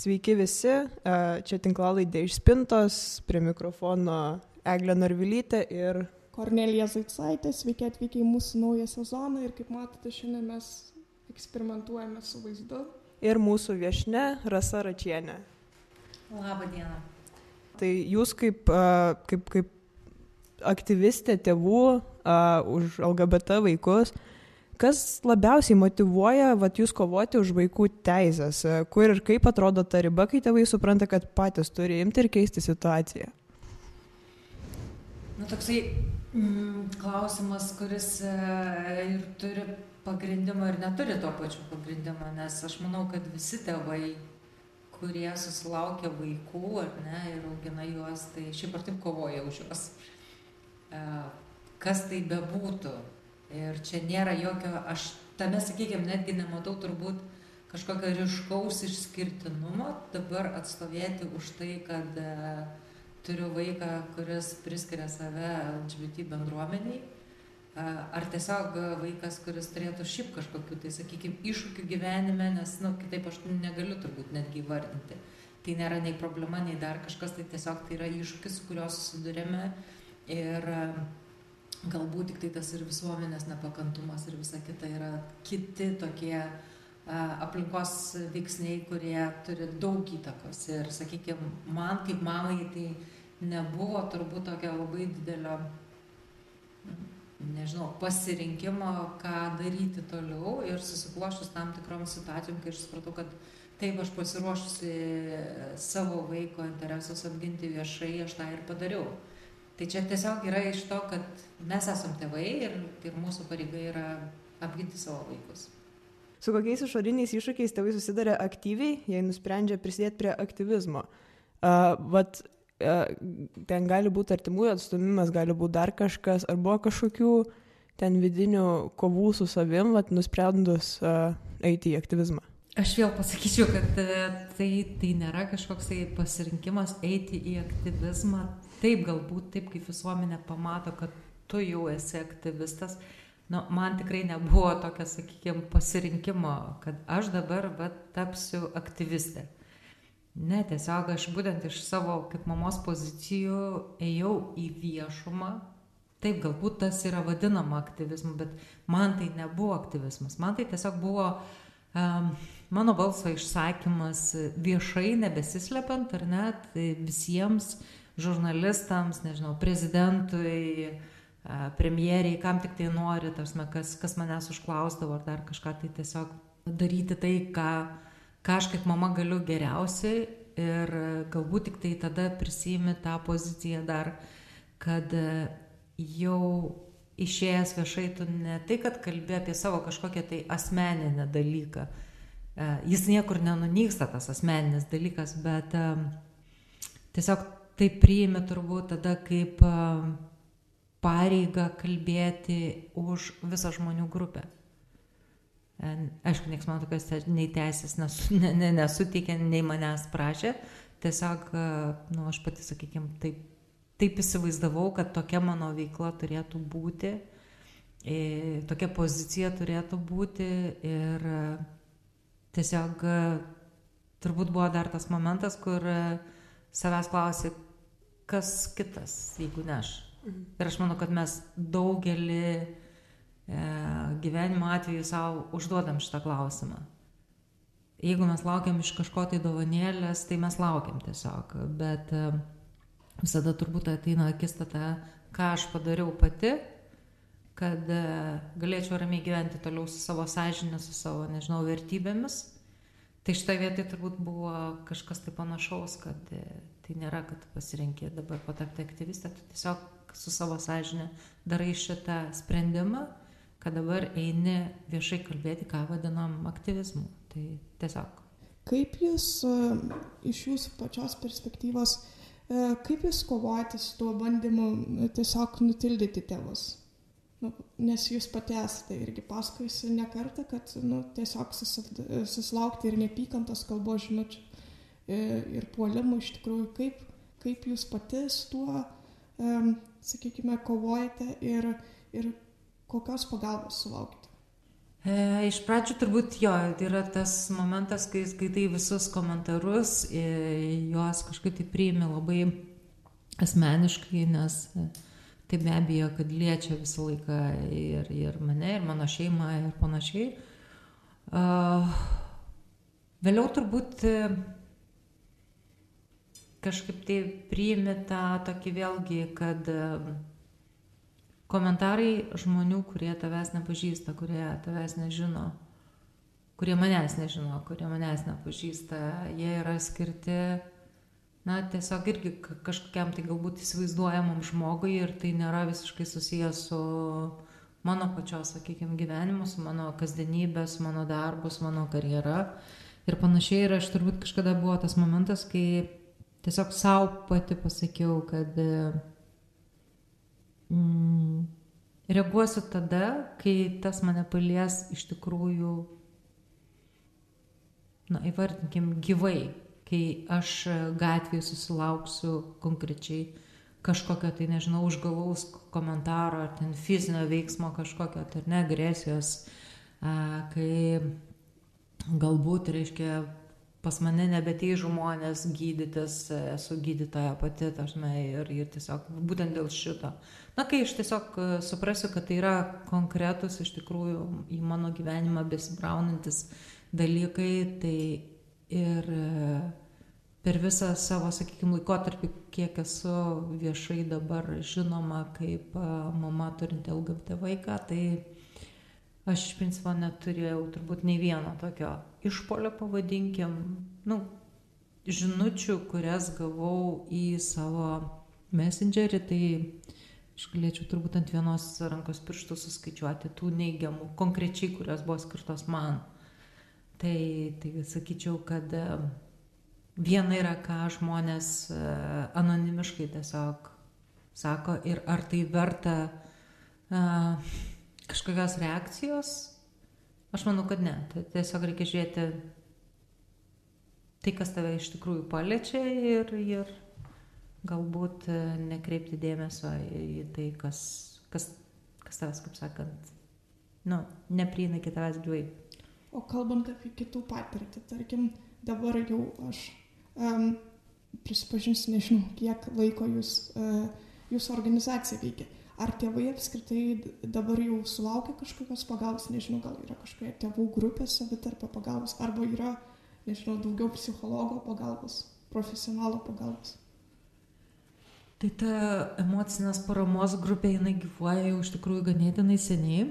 Sveiki visi, čia tinklalaidė iš Spintos, prie mikrofono Eglė Narvilytė ir Kornelija Zaitsaitė, sveiki atvykę į mūsų naują sezoną ir kaip matote, šiandien mes eksperimentuojame su vaizdu. Ir mūsų viešne Rasa Račienė. Labą dieną. Tai jūs kaip, kaip, kaip aktyvistė tėvų uh, už LGBT vaikus, kas labiausiai motivuoja vat, jūs kovoti už vaikų teisės? Kur ir kaip atrodo ta riba, kai tėvai supranta, kad patys turi imti ir keisti situaciją? Na, toksai mm, klausimas, kuris e, ir turi pagrindimą ir neturi to pačiu pagrindimą, nes aš manau, kad visi tėvai, kurie susilaukia vaikų ar ne ir augina juos, tai šiaip ar taip kovoja už juos. E, kas tai bebūtų. Ir čia nėra jokio, aš tame, sakykime, netgi nematau turbūt kažkokio ryškaus išskirtinumo dabar atstovėti už tai, kad uh, turiu vaiką, kuris priskiria save LGBT bendruomeniai, ar tiesiog vaikas, kuris turėtų šiaip kažkokiu, tai sakykime, iššūkių gyvenime, nes, na, nu, kitaip aš negaliu turbūt netgi vardinti. Tai nėra nei problema, nei dar kažkas, tai tiesiog tai yra iššūkis, su kuriuo susidurėme ir galbūt tik tai tas ir visuomenės nepakantumas ir visa kita yra kiti tokie aplinkos veiksniai, kurie turi daug įtakos. Ir, sakykime, man kaip mamai tai nebuvo turbūt tokio labai didelio, nežinau, pasirinkimo, ką daryti toliau ir susiklošus tam tikrom situacijom, kai aš supratau, kad taip aš pasiruošusi savo vaiko interesus apginti viešai, aš tą ir padariau. Tai čia tiesiog yra iš to, kad mes esam tėvai ir, ir mūsų pareiga yra apginti savo vaikus. Su kokiais išoriniais iššūkiais tėvai susiduria aktyviai, jei nusprendžia prisidėti prie aktyvizmo? Uh, vat, uh, ten gali būti artimųjų atstumimas, gali būti dar kažkas, ar buvo kažkokių ten vidinių kovų su savim, vat, nusprendus uh, eiti į aktyvizmą? Aš vėl pasakyčiau, kad tai, tai nėra kažkoks tai pasirinkimas eiti į aktyvizmą. Taip, galbūt taip, kaip visuomenė pamato, kad tu jau esi aktyvistas, uh, nu, man tikrai nebuvo tokio, sakykime, pasirinkimo, kad aš dabar va, tapsiu aktyvistė. Ne, tiesiog aš būtent iš savo kaip mamos pozicijų ėjau į viešumą. Taip, galbūt tas yra vadinama aktyvizmu, bet man tai nebuvo aktyvizmas. Man tai tiesiog buvo um, mano balso išsakymas viešai, nebesislepiant, ar net visiems žurnalistams, nežinau, prezidentui, premjeriai, kam tik tai nori, tarsime, kas, kas manęs užklausdavo ar dar kažką, tai tiesiog daryti tai, ką, ką aš kaip mama galiu geriausiai ir galbūt tik tai tada prisimi tą poziciją dar, kad jau išėjęs viešai tu ne tai, kad kalbė apie savo kažkokią tai asmeninę dalyką, jis niekur nenunyksta tas asmeninis dalykas, bet tiesiog tai priimi turbūt tada kaip pareigą kalbėti už visą žmonių grupę. Aišku, niekas man tokios nei teisės nesu, ne, ne, nesuteikė, nei manęs prašė. Tiesiog, nu, aš pati, sakykime, taip, taip įsivaizdavau, kad tokia mano veikla turėtų būti, tokia pozicija turėtų būti ir tiesiog turbūt buvo dar tas momentas, kur savęs klausė, kas kitas, jeigu ne aš. Mhm. Ir aš manau, kad mes daugelį e, gyvenimo atveju savo užduodam šitą klausimą. Jeigu mes laukiam iš kažko tai dovanėlės, tai mes laukiam tiesiog. Bet e, visada turbūt ateina akistata, ką aš padariau pati, kad e, galėčiau ramiai gyventi toliau su savo sąžinė, su savo, nežinau, vertybėmis. Tai šitoje vietoje turbūt buvo kažkas tai panašaus, kad e, tai nėra, kad pasirinkė dabar patapti aktyvistę, tu tiesiog su savo sąžinė darai šitą sprendimą, kad dabar eini viešai kalbėti, ką vadinam aktyvizmu. Tai tiesiog. Kaip jūs e, iš jūsų pačios perspektyvos, e, kaip jūs kovojate su tuo bandymu e, tiesiog nutildyti tėvus? Nu, nes jūs pati esate irgi pasakojusi ne kartą, kad nu, tiesiog susilaukti ir nepykantos kalbos žinučių ir puolimų iš tikrųjų, kaip, kaip jūs pati su tuo sakykime, kovojate ir, ir kokios pagalbos sulaukite? E, iš pradžių turbūt jo, tai yra tas momentas, kai skaitai visus komentarus, e, juos kažkaip tai priimi labai asmeniškai, nes e, tai be abejo, kad liečia visą laiką ir, ir mane, ir mano šeimą, ir panašiai. Uh, vėliau turbūt e, kažkaip tai priimi tą tokį vėlgi, kad komentarai žmonių, kurie tavęs nepažįsta, kurie tavęs nežino, kurie manęs nežino, kurie manęs nepažįsta, jie yra skirti, na, tiesiog irgi kažkokiam tai galbūt įsivaizduojamam žmogui ir tai nėra visiškai susijęs su mano pačios, sakykime, gyvenimu, su mano kasdienybė, su mano darbu, su mano karjera ir panašiai. Ir aš turbūt kažkada buvo tas momentas, kai tiesiog savo pati pasakiau, kad mm, reaguosiu tada, kai tas mane palies iš tikrųjų, na, įvardinkim, gyvai, kai aš gatvėje susilauksiu konkrečiai kažkokio, tai nežinau, užgalaus komentaro ar ten fizinio veiksmo kažkokio, tai ne agresijos, a, kai galbūt, reiškia, pas mane nebetei žmonės gydytis, esu gydytoja pati, tažnai, ir, ir tiesiog būtent dėl šito. Na, kai aš tiesiog e, suprasiu, kad tai yra konkretus iš tikrųjų į mano gyvenimą besibraunantis dalykai, tai ir e, per visą savo, sakykime, laikotarpį, kiek esu viešai dabar žinoma kaip e, mama turinti LGBT vaiką, tai aš iš principo neturėjau turbūt nei vieno tokio išpolio, pavadinkim, nu, žinučių, kurias gavau į savo messengerį, tai aš galėčiau turbūt ant vienos rankos pirštų suskaičiuoti tų neigiamų, konkrečiai, kurios buvo skirtos man. Tai, tai sakyčiau, kad e, viena yra, ką žmonės e, anonimiškai tiesiog sako ir ar tai verta uh, kažkokios reakcijos, aš manau, kad ne. Tai tiesiog reikia žiūrėti tai, kas tave iš tikrųjų paliečia ir, ir galbūt e, nekreipti dėmesio į tai, kas, kas, kas tavęs, kaip sakant, nu, nepriina iki tavęs gyvai. O kalbant apie kitų patirtį, tarkim, dabar jau aš um, prisipažinsiu, nežinau, kiek laiko jūs, uh, jūsų organizacija veikia ar tėvai apskritai dabar jau sulaukia kažkokios pagalbos, nežinau, gal yra kažkokia tėvų grupė savitarpio pagalbos, arba yra, nežinau, daugiau psichologo pagalbos, profesionalo pagalbos. Tai ta emocinės paramos grupė, jinai gyvuoja jau iš tikrųjų ganėtinai seniai.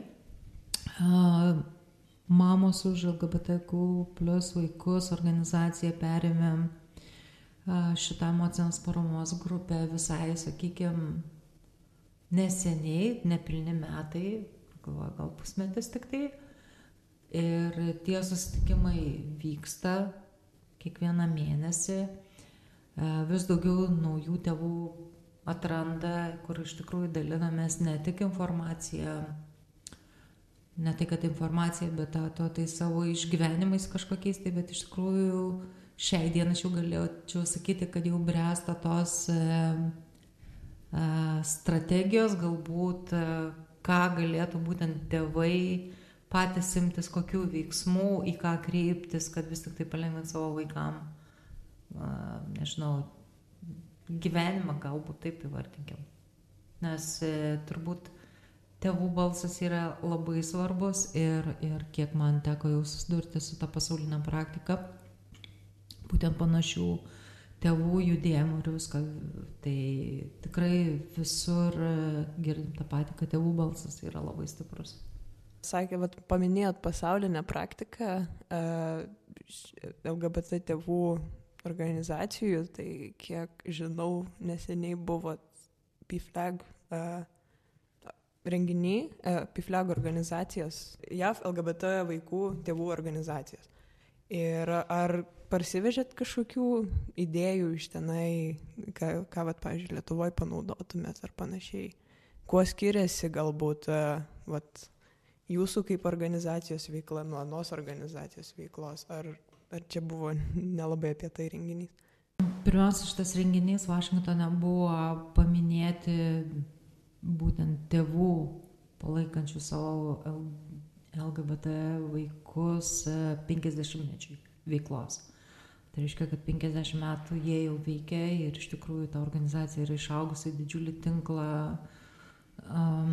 Mamos už LGBTQ plus vaikus organizacija perėmė šitą emocinės paramos grupę visai, sakykime, neseniai, nepilni metai, galvoju, gal pusmetis tik tai. Ir tie susitikimai vyksta kiekvieną mėnesį. E, vis daugiau naujų tėvų atranda, kur iš tikrųjų dalinamės ne tik informaciją, ne tai kad informacija, bet to, to tai savo išgyvenimais kažkokiais, tai bet iš tikrųjų šiai dienai aš jau galėčiau sakyti, kad jau bręsta tos e, strategijos, galbūt ką galėtų būtent tėvai patys imtis, kokių veiksmų, į ką kreiptis, kad vis tik tai palengvint savo vaikam, nežinau, gyvenimą galbūt taip įvartinkim. Nes e, turbūt tėvų balsas yra labai svarbus ir, ir kiek man teko jau susidurti su tą pasaulinę praktiką, būtent panašių uh, tėvų judėjimų ir visko. Tai tikrai visur girdim tą patį, kad tėvų balsas yra labai stiprus. Sakė, vat, paminėjot pasaulinę praktiką uh, LGBT tėvų organizacijų, tai kiek žinau, neseniai buvo PIFLAG uh, renginiai, PIFLAG organizacijos, JAV LGBT vaikų tėvų organizacijos. Ir ar parsivežėt kažkokių idėjų iš tenai, ką, ką vat, pavyzdžiui, Lietuvoje panaudotumėt ar panašiai? Kuo skiriasi galbūt vat, jūsų kaip organizacijos veikla nuo anos organizacijos veiklos? Ar, ar čia buvo nelabai apie tai renginys? Pirmiausia, šitas renginys Vašingtone buvo paminėti būtent tėvų palaikančių savo LGBT vaikus 50-mečiui veiklos. Tai reiškia, kad 50 metų jie jau veikia ir iš tikrųjų ta organizacija yra išaugusi didžiulį tinklą um,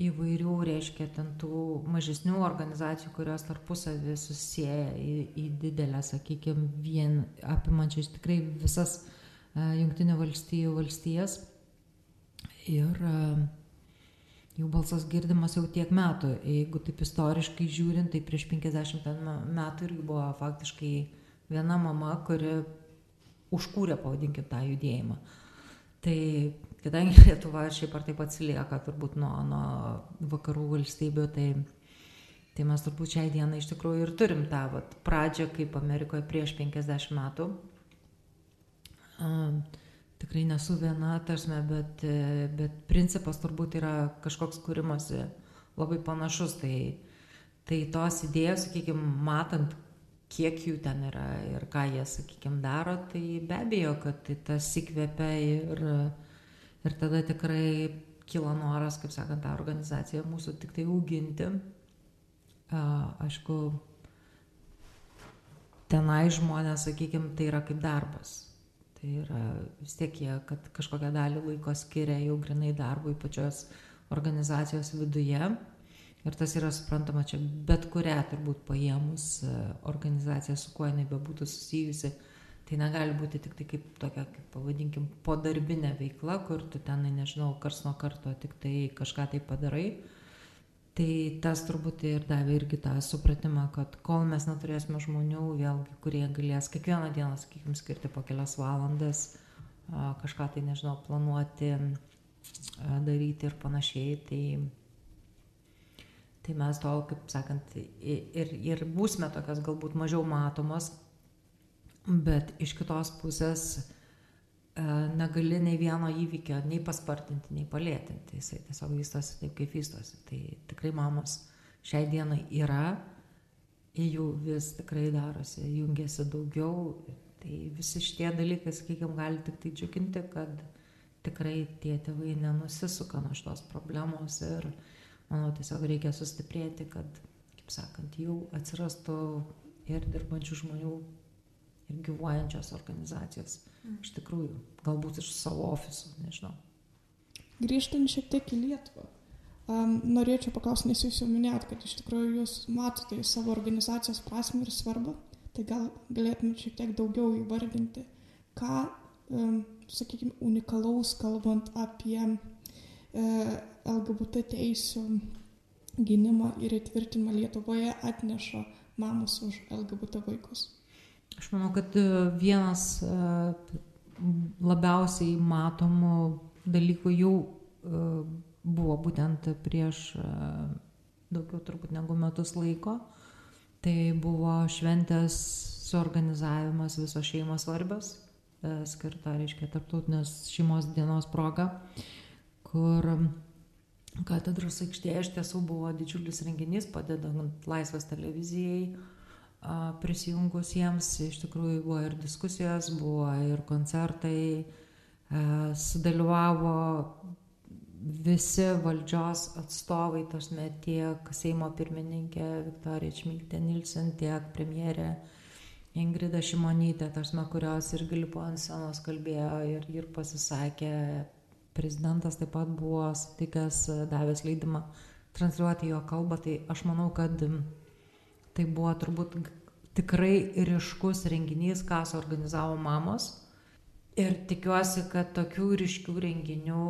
įvairių, reiškia, ten tų mažesnių organizacijų, kurios tarpusavį susiję į, į didelę, sakykime, vien apimančias tikrai visas uh, Junktinių valstijų valstijas. Ir uh, jų balsas girdimas jau tiek metų. Jeigu taip istoriškai žiūrint, tai prieš 50 metų irgi buvo faktiškai viena mama, kuri užkūrė, pavadinkim, tą judėjimą. Tai kadangi Lietuva šiaip ar taip atsilieka turbūt nuo, nuo vakarų valstybių, tai, tai mes turbūt šiai dienai iš tikrųjų ir turim tą vat, pradžią kaip Amerikoje prieš 50 metų. Tikrai nesu viena, tarsime, bet, bet principas turbūt yra kažkoks kūrimosi labai panašus. Tai, tai tos idėjos, sakykime, matant, kiek jų ten yra ir ką jie, sakykime, daro, tai be abejo, kad tai tas įkvepia ir, ir tada tikrai kilo noras, kaip sakant, tą organizaciją mūsų tik tai auginti. Aišku, tenai žmonės, sakykime, tai yra kaip darbas Tai yra vis tiek jie, kad kažkokią dalį laiko skiria jau grinai darbui pačios organizacijos viduje. Ir tas yra suprantama čia bet kurią turbūt paėmus e, organizaciją, su kuo jinai bebūtų susijusi. Tai negali būti tik tai kaip tokia, kaip pavadinkim, podarbinė veikla, kur tu tenai, nežinau, kars nuo karto tik tai kažką tai padarai. Tai tas turbūt ir davė irgi tą supratimą, kad kol mes neturėsime žmonių, vėlgi, kurie galės kiekvieną dieną, sakykime, skirti po kelias valandas, kažką tai, nežinau, planuoti, daryti ir panašiai, tai, tai mes tol, kaip sakant, ir, ir būsime tokios galbūt mažiau matomos, bet iš kitos pusės negali nei vieno įvykio nei paspartinti, nei palėtinti. Jisai tiesiog vystosi taip, kaip vystosi. Tai tikrai mamos šiai dienai yra, jų vis tikrai darosi, jungiasi daugiau. Tai visi šitie dalykai, sakykime, gali tik tai džiuginti, kad tikrai tie tėvai nenusisuka nuo šitos problemos ir manau tiesiog reikia sustiprėti, kad, kaip sakant, jau atsirastų ir dirbančių žmonių, ir gyvuojančios organizacijos Iš tikrųjų, galbūt iš savo ofisų, nežinau. Grįžtant šiek tiek į Lietuvą. Um, norėčiau paklausti, nes jūs jau minėjot, kad iš tikrųjų jūs matote savo organizacijos prasme ir svarbą, tai gal galėtumėte šiek tiek daugiau įvardinti, ką, um, sakykime, unikalaus kalbant apie e, LGBT teisų gynimą ir įtvirtinimą Lietuvoje atneša mamos už LGBT vaikus. Aš manau, kad e, vienas e, labiausiai matomų dalykų jau e, buvo būtent prieš daugiau turbūt negu metus laiko. Tai buvo šventės suorganizavimas visos šeimos svarbios, skirta, reiškia, tarptautinės šeimos dienos proga, kur katedros aikštėje iš tiesų buvo didžiulis renginys, padedant laisvės televizijai prisijungusiems iš tikrųjų buvo ir diskusijos, buvo ir koncertai, sudalyvavo visi valdžios atstovai, tasme tiek Seimo pirmininkė Viktorija Čmiltė Nilsen, tiek premjerė Ingrida Šimonytė, tasme, kurios irgi lipo ant scenos kalbėjo ir, ir pasisakė. Prezidentas taip pat buvo sutikęs, davęs leidimą transliuoti jo kalbą, tai aš manau, kad Tai buvo turbūt tikrai ryškus renginys, ką suorganizavo mamos. Ir tikiuosi, kad tokių ryškių renginių,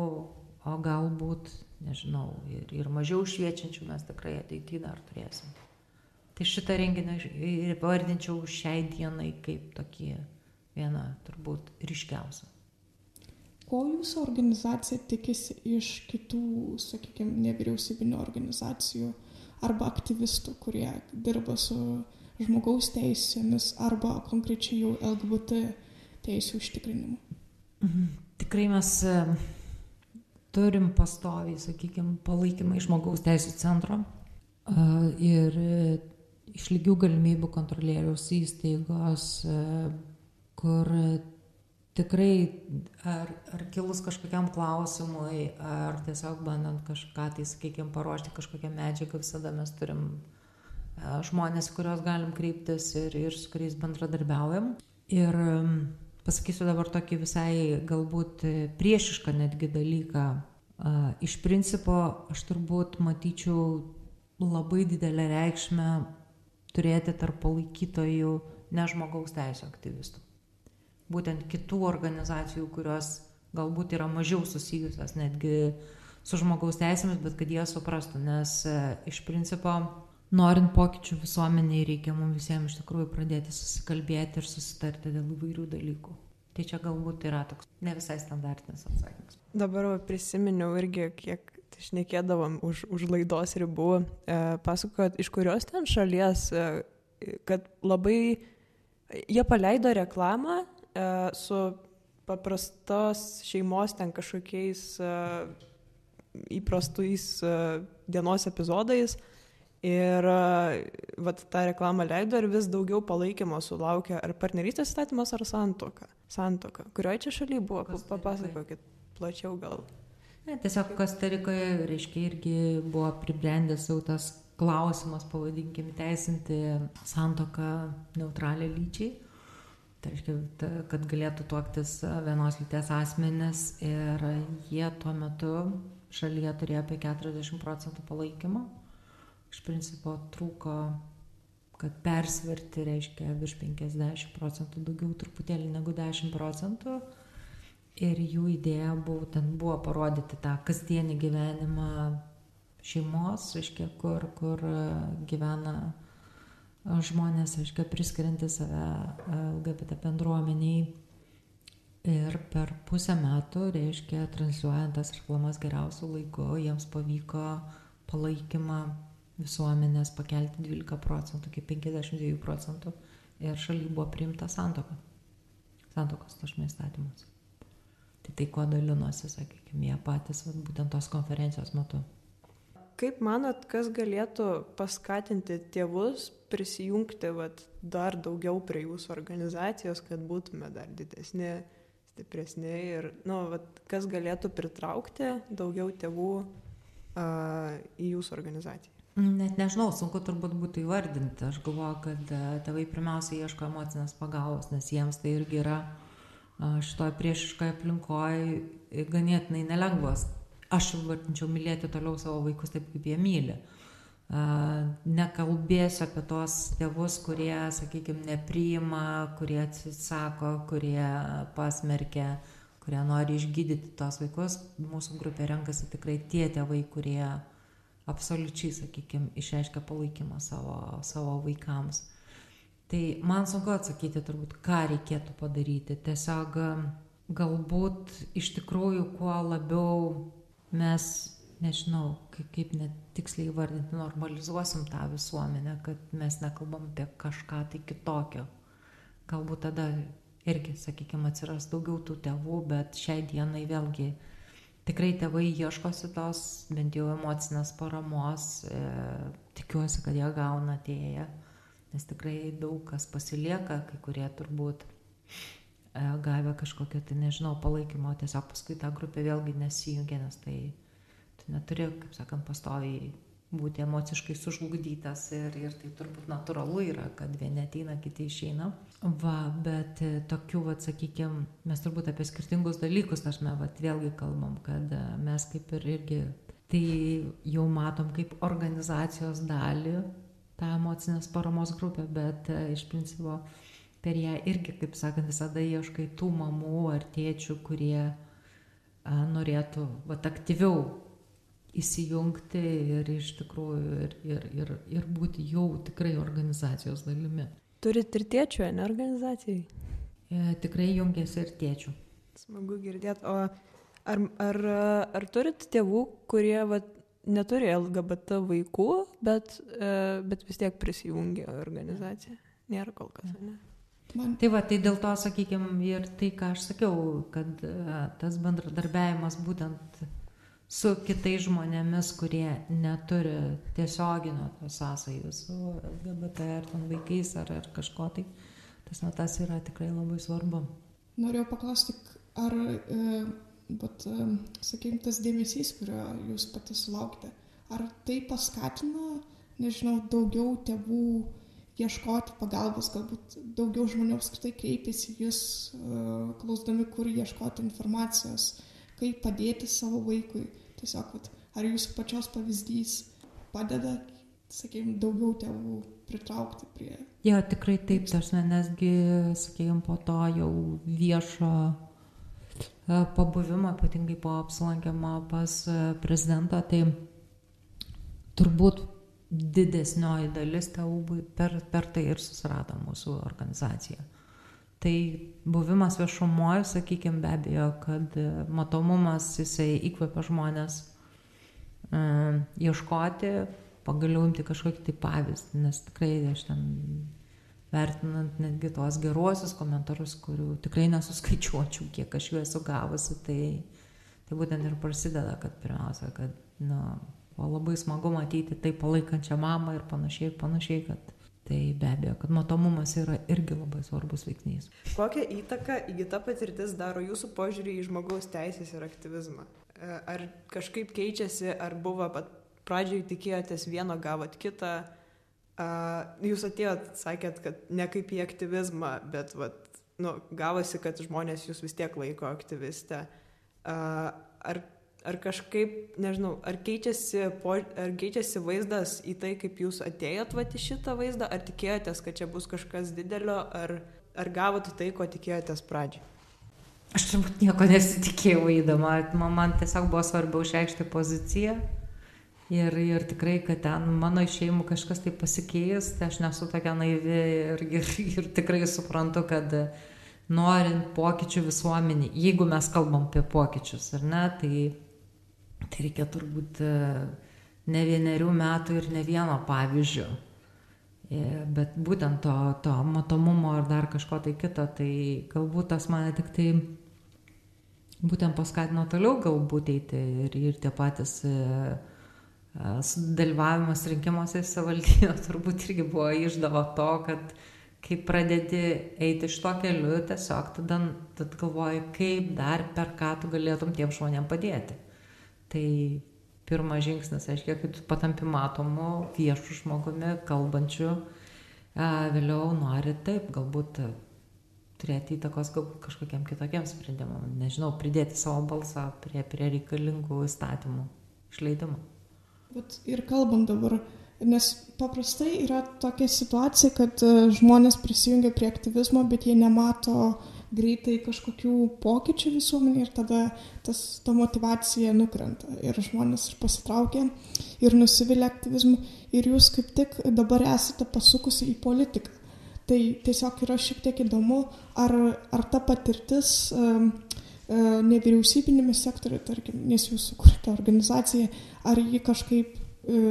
o galbūt, nežinau, ir, ir mažiau šviečiančių mes tikrai ateityje dar turėsim. Tai šitą renginį ir pavardinčiau šiai dienai kaip tokį vieną turbūt ryškiausią. Ko jūsų organizacija tikisi iš kitų, sakykime, nevyriausybinio organizacijų arba aktyvistų, kurie dirba su žmogaus teisėmis arba konkrečiai jau LGBT teisų užtikrinimu. Mhm. Tikrai mes e, turim pastoviai, sakykime, palaikymą iš žmogaus teisų centro e, ir e, iš lygių galimybių kontrolieriaus įstaigos, kur tikrai ar, ar kilus kažkokiam klausimui, ar tiesiog bandant kažką, tai sakykime, paruošti kažkokią medžiagą, visada mes turim e, žmonės, kuriuos galim kreiptis ir, ir su kuriais bendradarbiaujam. Ir pasakysiu dabar tokį visai galbūt priešišką netgi dalyką. Iš principo aš turbūt matyčiau labai didelę reikšmę turėti tarp palaikytojų ne žmogaus teisų aktyvistų. Būtent kitų organizacijų, kurios galbūt yra mažiau susijusios netgi su žmogaus teisėmis, bet kad jie suprastų, nes e, iš principo, norint pokyčių visuomeniai, reikia mums visiems iš tikrųjų pradėti susikalbėti ir susitarti dėl įvairių dalykų. Tai čia galbūt yra toks ne visai standartinis atsakymas. Dabar prisiminiau irgi, kiek šnekėdavom už, už laidos ribų, e, pasakojot, iš kurios ten šalies, e, kad labai jie paleido reklamą su paprastos šeimos ten kažkokiais e, įprastais e, dienos epizodais. Ir e, vat, tą reklamą leido ir vis daugiau palaikymo sulaukė ar partnerystės statymas, ar santoka. Santoka. Kurioje čia šalyje buvo? Papasakokit plačiau gal. Ne, tiesiog Kostarikoje, reiškia, irgi buvo pribrendęs jau tas klausimas, pavadinkim, teisinti santoką neutralią lyčiai. Tai reiškia, ta, kad galėtų tuoktis vienos lyties asmenis ir jie tuo metu šalyje turėjo apie 40 procentų palaikymo. Iš principo trūko, kad persverti reiškia virš 50 procentų, daugiau truputėlį negu 10 procentų ir jų idėja būtent buvo parodyti tą kasdienį gyvenimą šeimos, reiškia, kur, kur gyvena žmonės, reiškia, priskirianti save LGBT bendruomeniai. Ir per pusę metų, reiškia, transliuojant tas reklamas geriausių laikų, jiems pavyko palaikymą visuomenės pakelti 12 procentų iki 52 procentų ir šaly buvo priimta santoka. Santokos tašmė įstatymas. Tai tai kuo dalinosi, sakykime, jie patys, vat, būtent tos konferencijos metu. Kaip manot, kas galėtų paskatinti tėvus prisijungti vat, dar daugiau prie jūsų organizacijos, kad būtume dar didesni, stipresni ir, nu, vat, kas galėtų pritraukti daugiau tėvų a, į jūsų organizaciją? Net nežinau, sunku turbūt būtų įvardinti. Aš galvoju, kad tėvai pirmiausia ieško emocinės pagalbos, nes jiems tai irgi yra šitoje priešiškoje aplinkoje ganėtinai nelengvas. Aš vardinčiau mylėti toliau savo vaikus taip, kaip jie myli. Nekalbėsiu apie tos tėvus, kurie, sakykime, nepriima, kurie atsisako, kurie pasmerkia, kurie nori išgydyti tos vaikus. Mūsų grupė renkasi tikrai tie tėvai, kurie absoliučiai, sakykime, išreiškia palaikymą savo, savo vaikams. Tai man sunku atsakyti turbūt, ką reikėtų padaryti. Tiesiog galbūt iš tikrųjų kuo labiau mes, nežinau, kaip, kaip net tiksliai vardinti, normalizuosim tą visuomenę, kad mes nekalbam apie kažką tai kitokio. Galbūt tada irgi, sakykime, atsiras daugiau tų tėvų, bet šiai dienai vėlgi tikrai tėvai ieškosi tos bent jau emocinės paramos, e, tikiuosi, kad jie gauna atėję nes tikrai daug kas pasilieka, kai kurie turbūt e, gavę kažkokio, tai nežinau, palaikymo, tiesiog paskui tą grupę vėlgi nesijungia, nes tai tu neturi, kaip sakant, pastoviai būti emociškai sužlugdytas ir, ir tai turbūt natūralu yra, kad vieni ateina, kiti išeina. Va, bet e, tokių, va, sakykime, mes turbūt apie skirtingus dalykus, aš mes, va, vėlgi kalbam, kad e, mes kaip ir irgi tai jau matom kaip organizacijos dalį, tą emocinės paramos grupę, bet e, iš principo per ją irgi, kaip sakant, visada ieškai tų mamų ar tėčių, kurie a, norėtų vat, aktyviau įsijungti ir iš tikrųjų ir, ir, ir, ir būti jau tikrai organizacijos dalimi. Turit ir tėčių, ne organizacijai? E, tikrai jungiasi ir tėčių. Smagu girdėti. O ar, ar, ar turit tėvų, kurie vat, neturi LGBT vaikų, bet, e, bet vis tiek prisijungia organizacija. Nėra kol kas, ne? Man. Tai va, tai dėl to, sakykime, ir tai, ką aš sakiau, kad e, tas bendradarbiavimas būtent su kitais žmonėmis, kurie neturi tiesioginio sąsajų su LGBT ar ten vaikais ar, ar kažko tai, tas na tas yra tikrai labai svarbu. norėjau paklausti, ar, e, bet, e, sakykime, tas dėmesys, kurio jūs pati sulaukite, ar tai paskatino, nežinau, daugiau tėvų ieškoti pagalbos, galbūt daugiau žmonių apskritai kreipiasi jūs, e, klausdami, kur ieškoti informacijos, kaip padėti savo vaikui. Tiesiog, vat, ar jūsų pačios pavyzdys padeda, sakykime, daugiau tėvų pritraukti prie. Jo, tikrai taip, tarsi, nesgi, sakykime, po to jau viešo e, pabuvimo, ypatingai po apsilankimo pas e, prezidentą, tai turbūt didesnioji dalis tėvų per, per tai ir susirado mūsų organizaciją. Tai buvimas viešumoje, sakykime, be abejo, kad e, matomumas jisai įkvepia žmonės uh, ieškoti, pagaliau imti kažkokį tai pavyzdį, nes tikrai aš ten vertinant netgi tuos geruosius komentarus, kurių tikrai nesuskaičiuočiau, kiek aš jų esu gavusi, tai, tai būtent ir prasideda, kad pirmiausia, kad, na, o labai smagu matyti tai palaikančią mamą ir panašiai, ir panašiai, kad tai be abejo, kad matomumas yra irgi labai svarbus veiksnys. Kokią įtaką įgyta patirtis daro jūsų požiūrį į žmogaus teisės ir aktyvizmą? E, ar kažkaip keičiasi, ar buvo pat pradžioj tikėjotės vieno, gavot kitą. Jūs atėjot, sakėt, kad ne kaip į aktyvizmą, bet vat, nu, gavosi, kad žmonės jūs vis tiek laiko aktyvistę. Uh, ar, ar kažkaip, nežinau, ar keičiasi, po, ar keičiasi vaizdas į tai, kaip jūs atėjot vat, į šitą vaizdą, ar tikėjotės, kad čia bus kažkas didelio, ar, ar gavot tai, ko tikėjotės pradžioj? Aš turbūt nieko nesitikėjau įdama, man, tiesiog buvo svarbiau išreikšti poziciją Ir, ir tikrai, kad ten mano šeimų kažkas tai pasikeis, tai aš nesu tokia naivi ir, ir, ir tikrai suprantu, kad norint pokyčių visuomenį, jeigu mes kalbam apie pokyčius, ar ne, tai, tai reikia turbūt e, ne vienerių metų ir ne vieno pavyzdžio. E, bet būtent to, to matomumo ar dar kažko tai kito, tai galbūt tas mane tik tai būtent paskatino toliau galbūt eiti ir, ir tie patys uh, dalyvavimas rinkimuose į savivaldybę turbūt irgi buvo išdavo to, kad kai pradedi eiti iš to keliu, tiesiog tada, tada galvoji, kaip dar per ką tu galėtum tiem žmonėm padėti. Tai pirmas žingsnis, aiškiai, kai tu patampi matomu, viešu žmogumi, kalbančiu, vėliau nori taip, galbūt turėti įtakos kažkokiem kitokiem sprendimam, nežinau, pridėti savo balsą prie, prie reikalingų įstatymų išleidimo. Bet ir kalbam dabar, nes paprastai yra tokia situacija, kad e, žmonės prisijungia prie aktyvizmo, bet jie nemato greitai kažkokių pokyčių visuomenė ir tada tas, ta motivacija nukrenta ir žmonės ir pasitraukia ir nusivilia aktyvizmu ir jūs kaip tik dabar esate pasukusi į politiką. Tai tiesiog yra šiek tiek įdomu, ar, ar ta patirtis um, E, nevyriausybinėme sektoriu, tarkim, nes jūs sukūrėte organizaciją, ar ji kažkaip e,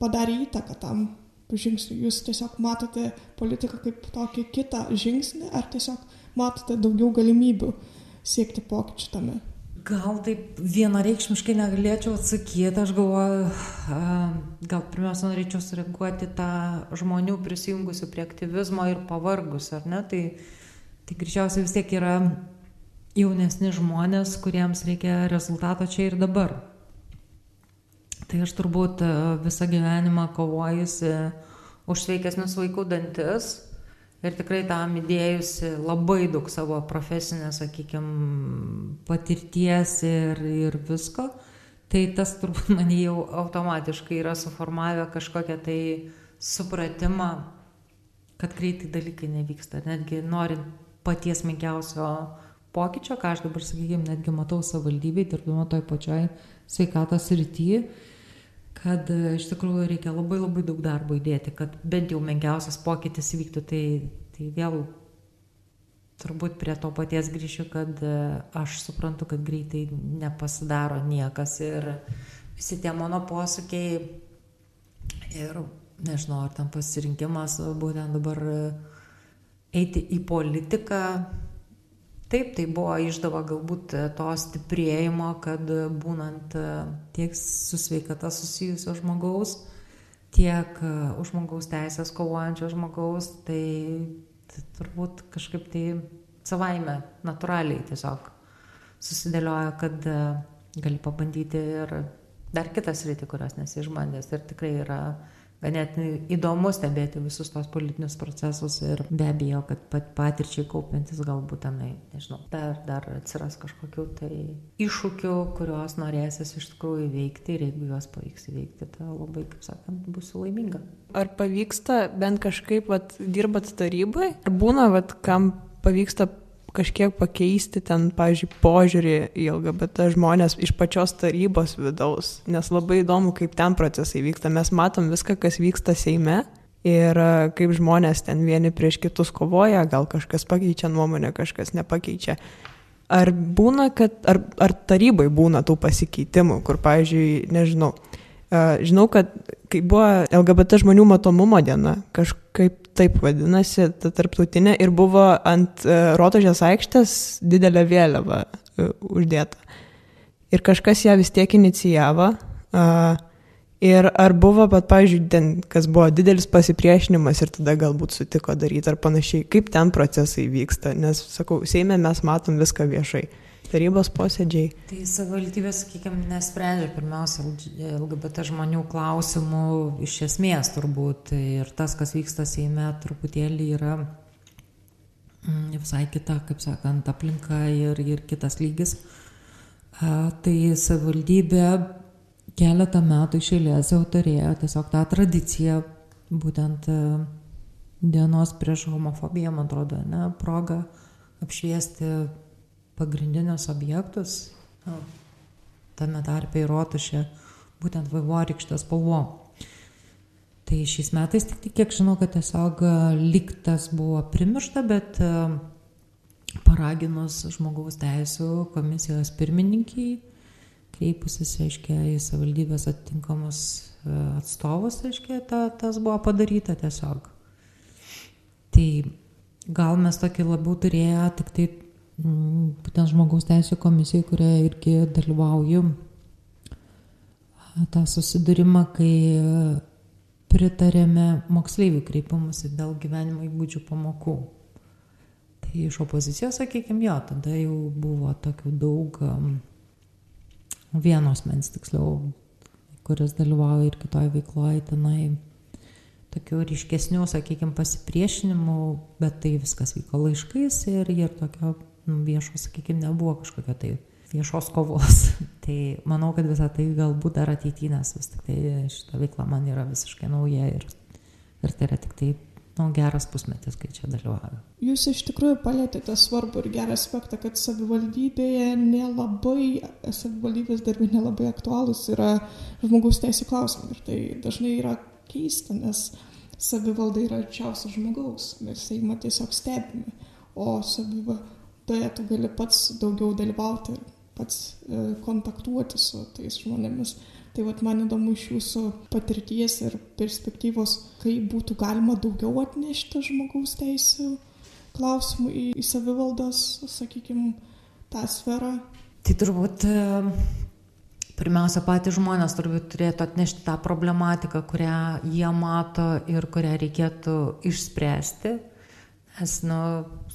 padarė įtaką tam žingsniui. Jūs tiesiog matote politiką kaip tokį kitą žingsnį, ar tiesiog matote daugiau galimybių siekti pokyčių tame? Gal taip vienareikšmiškai negalėčiau atsakyti, aš galvoju, gal pirmiausia norėčiau sureaguoti tą žmonių prisijungusių prie aktyvizmo ir pavargus, ar ne? Tai, tai greičiausiai vis tiek yra jaunesni žmonės, kuriems reikia rezultato čia ir dabar. Tai aš turbūt visą gyvenimą kovojusi už sveikesnius vaikų dantis ir tikrai tam įdėjusi labai daug savo profesinės, sakykime, patirties ir, ir visko, tai tas turbūt man jau automatiškai yra suformavę kažkokią tai supratimą, kad greitai dalykai nevyksta, netgi norint paties menkiausio pokyčio, ką aš dabar, sakykime, netgi matau savivaldybėj, dirbdama toj pačioj sveikatos rytyje, kad e, iš tikrųjų reikia labai labai daug darbo įdėti, kad bent jau menkiausias pokytis vyktų, tai, tai vėl turbūt prie to paties grįšiu, kad e, aš suprantu, kad greitai nepasidaro niekas ir visi tie mano posūkiai ir nežinau, ar tam pasirinkimas būtent dabar e, eiti į politiką, Taip, tai buvo išdava galbūt e, to stiprėjimo, kad e, būnant e, tiek su sveikata susijusio žmogaus, tiek už žmogaus teisės kovojančio žmogaus, tai, tai turbūt kažkaip tai savaime, natūraliai tiesiog susidėlioja, kad gali pabandyti ir dar kitas rytį, kurios nesi išbandęs. Ir tikrai yra ganėtinai įdomu stebėti visus tos politinius procesus ir be abejo, kad pat patirčiai kaupiantis galbūt tenai, nežinau, dar, dar atsiras kažkokių tai iššūkių, kuriuos norėsis iš tikrųjų įveikti ir jeigu juos pavyks įveikti, tai labai, kaip sakant, būsiu laiminga. Ar pavyksta bent kažkaip, vat, dirbat tarybai? Ar būna, vat, kam pavyksta kažkiek pakeisti ten, pavyzdžiui, požiūrį į LGBT žmonės iš pačios tarybos vidaus, nes labai įdomu, kaip ten procesai vyksta. Mes matom viską, kas vyksta Seime ir e, kaip žmonės ten vieni prieš kitus kovoja, gal kažkas pakeičia nuomonę, kažkas nepakeičia. Ar būna, kad, ar, ar tarybai būna tų pasikeitimų, kur, pavyzdžiui, nežinau, Žinau, kad kai buvo LGBT žmonių matomumo diena, kažkaip taip vadinasi, ta tarptautinė, ir buvo ant Rotožės aikštės didelė vėliava uždėta. Ir kažkas ją vis tiek inicijavo. Ir ar buvo, bet, pavyzdžiui, ten, kas buvo didelis pasipriešinimas ir tada galbūt sutiko daryti ar panašiai, kaip ten procesai vyksta, nes, sakau, Seime mes matom viską viešai tarybos posėdžiai. Tai savivaldybė, sakykime, nesprendžia pirmiausia LGBT žmonių klausimų iš esmės turbūt ir tas, kas vyksta Seime, truputėlį yra mm, visai kita, kaip sakant, aplinka ir, ir kitas lygis. Tai savivaldybė keletą metų išėlės jau turėjo tiesiog tą tradiciją, būtent dienos prieš homofobiją, man atrodo, ne, progą apšviesti pagrindinius objektus, nu, tame tarpe į rotušę, būtent vaivorykštės spalvom. Tai šiais metais tik, kiek žinau, kad tiesiog e, liktas buvo primiršta, bet e, paraginus žmogaus teisų komisijos pirmininkiai, kreipusis, aiškiai, į savivaldybės atitinkamus e, atstovus, aiškiai, ta, tas buvo padaryta tiesiog. Tai gal mes tokį labiau turėję tik tai būtent žmogaus teisų komisijai, kurioje irgi dalyvauju tą susidūrimą, kai pritarėme moksleivių kreipimusi dėl gyvenimo įgūdžių pamokų. Tai iš opozicijos, sakykime, jo, tada jau buvo tokių daug vienos mens tiksliau, kuris dalyvauja ir kitoje veikloje, tenai tokių ryškesnių, sakykime, pasipriešinimų, bet tai viskas vyko laiškais ir, ir tokio Nu, viešo, sakykime, nebuvo kažkokio tai viešos kovos. tai manau, kad visą tai galbūt dar ateityje, nes vis tik tai šita veikla man yra visiškai nauja ir, ir tai yra tik tai nu, geras pusmetis, kai čia dalyvauju. Jūs iš tikrųjų palėtėte svarbu ir gerą aspektą, kad savivaldybėje nelabai, savivaldybės darbai nelabai aktualūs yra žmogaus teisų klausimai. Ir tai dažnai yra keista, nes savivalda yra arčiausia žmogaus, mes Seimą tiesiog stebime, o savivalda toje tu gali pats daugiau dalyvauti ir pats e, kontaktuoti su tais žmonėmis. Tai vat, man įdomu iš jūsų patirties ir perspektyvos, kaip būtų galima daugiau atnešti žmogaus teisų klausimų į, į savivaldos, sakykime, tą sferą. Tai turbūt e, pirmiausia, patys žmonės turbūt turėtų atnešti tą problematiką, kurią jie mato ir kurią reikėtų išspręsti Nes, nu,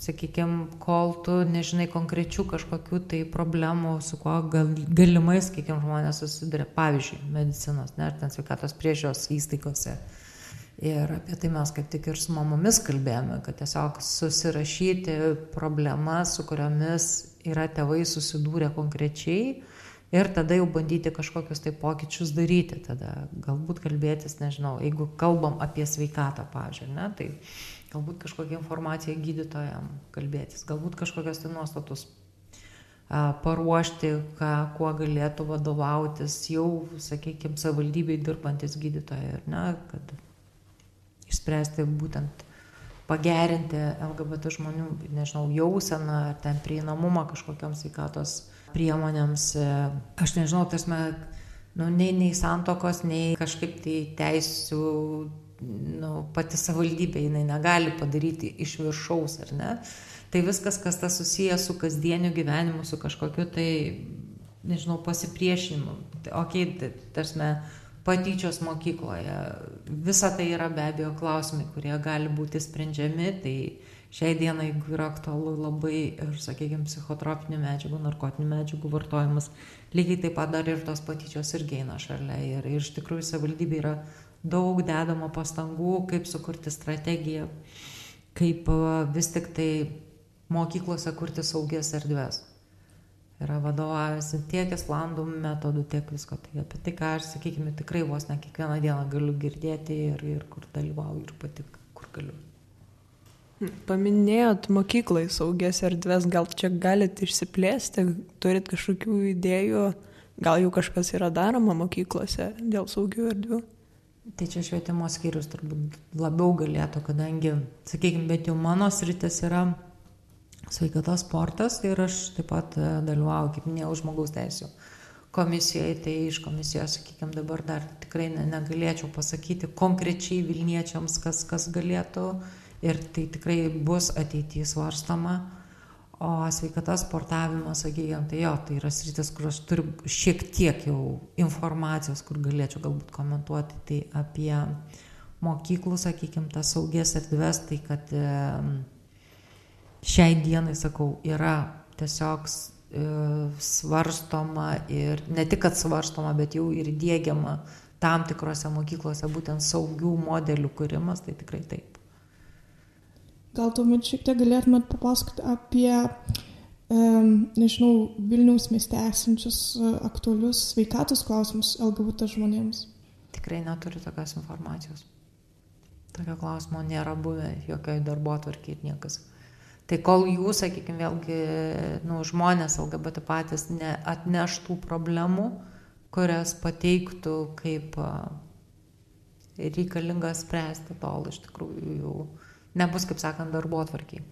sakykime, kol tu nežinai konkrečių kažkokių tai problemų, su kuo gal, galimai, sakykime, žmonės susiduria, pavyzdžiui, medicinos, ne, ar ten sveikatos priežios įstaigose. Ir apie tai mes kaip tik ir su mamomis kalbėjome, kad tiesiog susirašyti problemas, su kuriomis yra tėvai susidūrę konkrečiai ir tada jau bandyti kažkokius tai pokyčius daryti. Tada galbūt kalbėtis, nežinau, jeigu kalbam apie sveikatą, pažiūrėjau, ne, tai galbūt kažkokią informaciją gydytojam kalbėtis, galbūt kažkokias tai nuostatus a, paruošti, ką, kuo galėtų vadovautis jau, sakykime, savivaldybei dirbantis gydytojai, ir ne, kad išspręsti būtent pagerinti LGBT žmonių, nežinau, jauseną ar ten prieinamumą kažkokiam sveikatos priemonėms. Aš nežinau, tasme, nu, nei, nei santokos, nei kažkaip tai teisų nu, pati savivaldybė jinai negali padaryti iš viršaus, ar ne? Tai viskas, kas tas susijęs su kasdieniu gyvenimu, su kažkokiu tai, nežinau, pasipriešinimu. Tai, ok, tarsi, patyčios mokykloje. Visa tai yra be abejo klausimai, kurie gali būti sprendžiami, tai šiai dienai, jeigu yra aktualu labai ir, sakykime, psichotropinių medžiagų, narkotinių medžiagų vartojimas, lygiai taip pat dar ir tos patyčios irgi eina šalia. Ir, ir iš tikrųjų savivaldybė yra daug dedama pastangų, kaip sukurti strategiją, kaip vis tik tai mokyklose kurti saugias erdves yra vadovavęsi tiek islandų metodų, tiek visko. Tai apie tai, ką aš, sakykime, tikrai vos ne kiekvieną dieną galiu girdėti ir, ir kur dalyvauju ir pati, kur galiu. Hmm, paminėjot mokyklai saugias erdves, gal čia galite išsiplėsti, turit kažkokių idėjų, gal jau kažkas yra daroma mokyklose dėl saugių erdvių? Tai čia švietimo skyrius turbūt labiau galėtų, kadangi, sakykime, bet jau mano sritis yra sveikatos sportas ir aš taip pat e, dalyvauju, kaip minėjau, žmogaus teisų komisijoje, tai iš komisijos, sakykime, dabar dar tikrai ne, negalėčiau pasakyti konkrečiai Vilniečiams, kas, kas galėtų ir tai tikrai bus ateityje svarstama. O sveikatos sportavimas, sakykime, tai jo, tai yra sritis, kur aš turiu šiek tiek jau informacijos, kur galėčiau galbūt komentuoti, tai apie mokyklų, sakykime, tas saugias erdves, tai kad šiai dienai, sakau, yra tiesiog e, svarstoma ir ne tik, kad svarstoma, bet jau ir dėgiama tam tikrose mokyklose būtent saugių modelių kūrimas, tai tikrai taip. Gal tuomet šiek tiek galėtumėt papasakoti apie, nežinau, Vilniaus mieste esančius uh, aktualius sveikatos klausimus LGBT žmonėms? Tikrai neturiu tokios informacijos. Tokio klausimo nėra buvę jokioje darbo atvarkiai ir niekas Tai kol jūs, sakykime, vėlgi, nu, žmonės LGBT patys neatneštų problemų, kurias pateiktų kaip reikalinga spręsti, tol iš tikrųjų jau nebus, kaip sakant, darbo atvarkiai.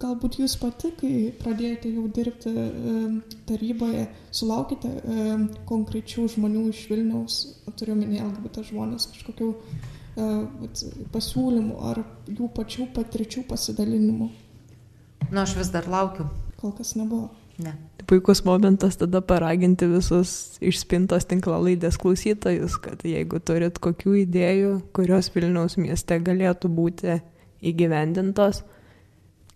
Galbūt jūs pati, kai pradėjote jau dirbti taryboje, sulaukite konkrečių žmonių iš Vilniaus, turiu minėti LGBT žmonės, kažkokių e, pasiūlymų ar jų pačių patirčių pasidalinimų. Nu, aš vis dar laukiu. Kol kas nebuvo. Ne. Puikus momentas tada paraginti visus išspintos tinklalaidės klausytojus, kad jeigu turit kokių idėjų, kurios Vilniaus mieste galėtų būti įgyvendintos,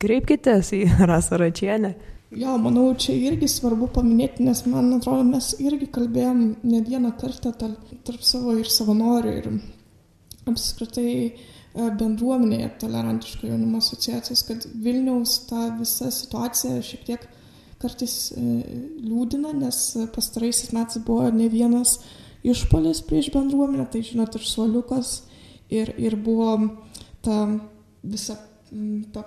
kreipkitės į Rasą Račienę. Jo, manau, čia irgi svarbu paminėti, nes man atrodo, mes irgi kalbėjom ne vieną kartą tarp, tarp savo ir savanorių ir apskritai E, bendruomenėje tolerantiško jaunimo asociacijos, kad Vilniaus ta visa situacija šiek tiek kartais e, liūdina, nes pastaraisiais metais buvo ne vienas išpolis prieš bendruomenę, tai žinot, ir suoliukas, ir, ir buvo ta visa ta